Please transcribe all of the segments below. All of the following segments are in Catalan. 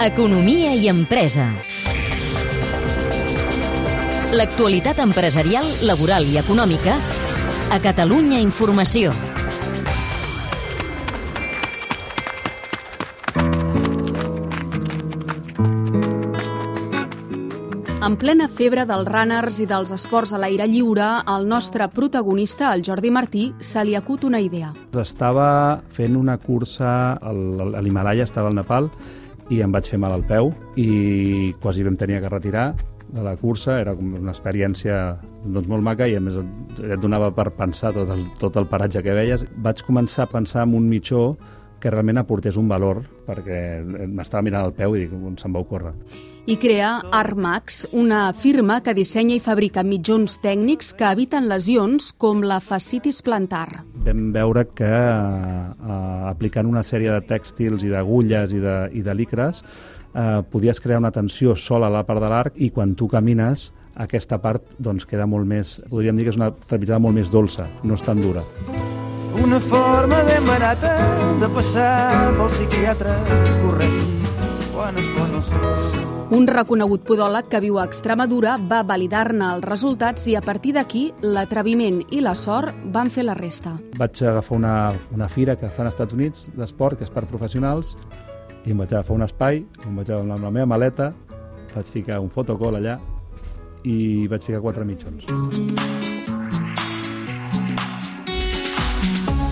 Economia i empresa. L'actualitat empresarial, laboral i econòmica a Catalunya Informació. En plena febre dels runners i dels esports a l'aire lliure, al nostre protagonista, el Jordi Martí, se li acut una idea. Estava fent una cursa a l'Himalaya, estava al Nepal, i em vaig fer mal al peu i quasi vam tenir que retirar de la cursa, era com una experiència doncs, molt maca i a més et donava per pensar tot el, tot el paratge que veies. Vaig començar a pensar en un mitjó que realment aportés un valor, perquè m'estava mirant el peu i dic, on se'm va ocórrer i crea Armax, una firma que dissenya i fabrica mitjons tècnics que eviten lesions com la fascitis plantar. Vam veure que eh, aplicant una sèrie de tèxtils i d'agulles i, de, i de licres eh, podies crear una tensió sola a la part de l'arc i quan tu camines aquesta part doncs, queda molt més, podríem dir que és una trepitjada molt més dolça, no és tan dura. Una forma ben barata de passar pel psiquiatre corrent quan es pon el sol. Un reconegut podòleg que viu a Extremadura va validar-ne els resultats i a partir d'aquí l'atreviment i la sort van fer la resta. Vaig agafar una, una fira que fan als Estats Units d'esport, que és per professionals, i em vaig agafar un espai, em vaig agafar amb la meva maleta, vaig ficar un fotocall allà i vaig ficar quatre mitjons.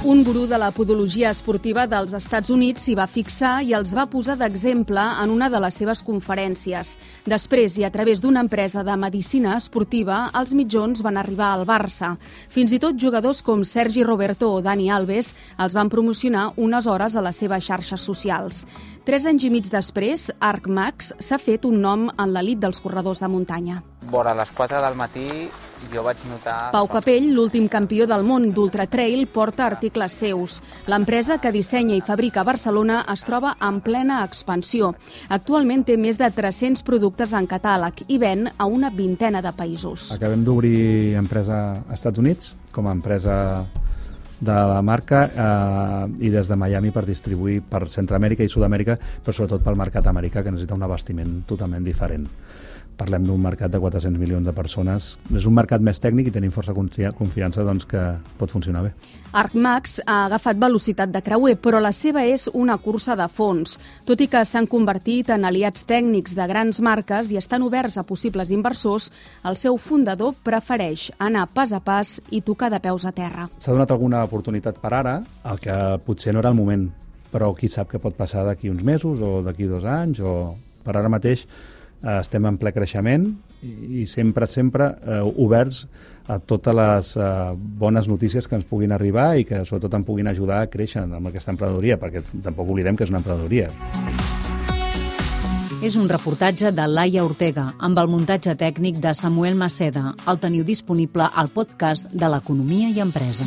Un gurú de la podologia esportiva dels Estats Units s'hi va fixar i els va posar d'exemple en una de les seves conferències. Després, i a través d'una empresa de medicina esportiva, els mitjons van arribar al Barça. Fins i tot jugadors com Sergi Roberto o Dani Alves els van promocionar unes hores a les seves xarxes socials. Tres anys i mig després, Arc Max s'ha fet un nom en l'elit dels corredors de muntanya. Vora les 4 del matí jo vaig notar... Pau Capell, l'últim campió del món d'Ultra Trail, porta articles seus. L'empresa que dissenya i fabrica a Barcelona es troba en plena expansió. Actualment té més de 300 productes en catàleg i ven a una vintena de països. Acabem d'obrir empresa als Estats Units com a empresa de la marca eh, i des de Miami per distribuir per Centroamèrica i Sud-amèrica, però sobretot pel mercat americà, que necessita un abastiment totalment diferent parlem d'un mercat de 400 milions de persones. És un mercat més tècnic i tenim força confiança doncs, que pot funcionar bé. ArcMax ha agafat velocitat de creuer, però la seva és una cursa de fons. Tot i que s'han convertit en aliats tècnics de grans marques i estan oberts a possibles inversors, el seu fundador prefereix anar pas a pas i tocar de peus a terra. S'ha donat alguna oportunitat per ara, el que potser no era el moment, però qui sap què pot passar d'aquí uns mesos o d'aquí dos anys o per ara mateix eh, estem en ple creixement i, i sempre, sempre eh, oberts a totes les eh, bones notícies que ens puguin arribar i que sobretot em puguin ajudar a créixer amb aquesta emprenedoria, perquè tampoc oblidem que és una emprenedoria. És un reportatge de Laia Ortega amb el muntatge tècnic de Samuel Maceda. El teniu disponible al podcast de l'Economia i Empresa.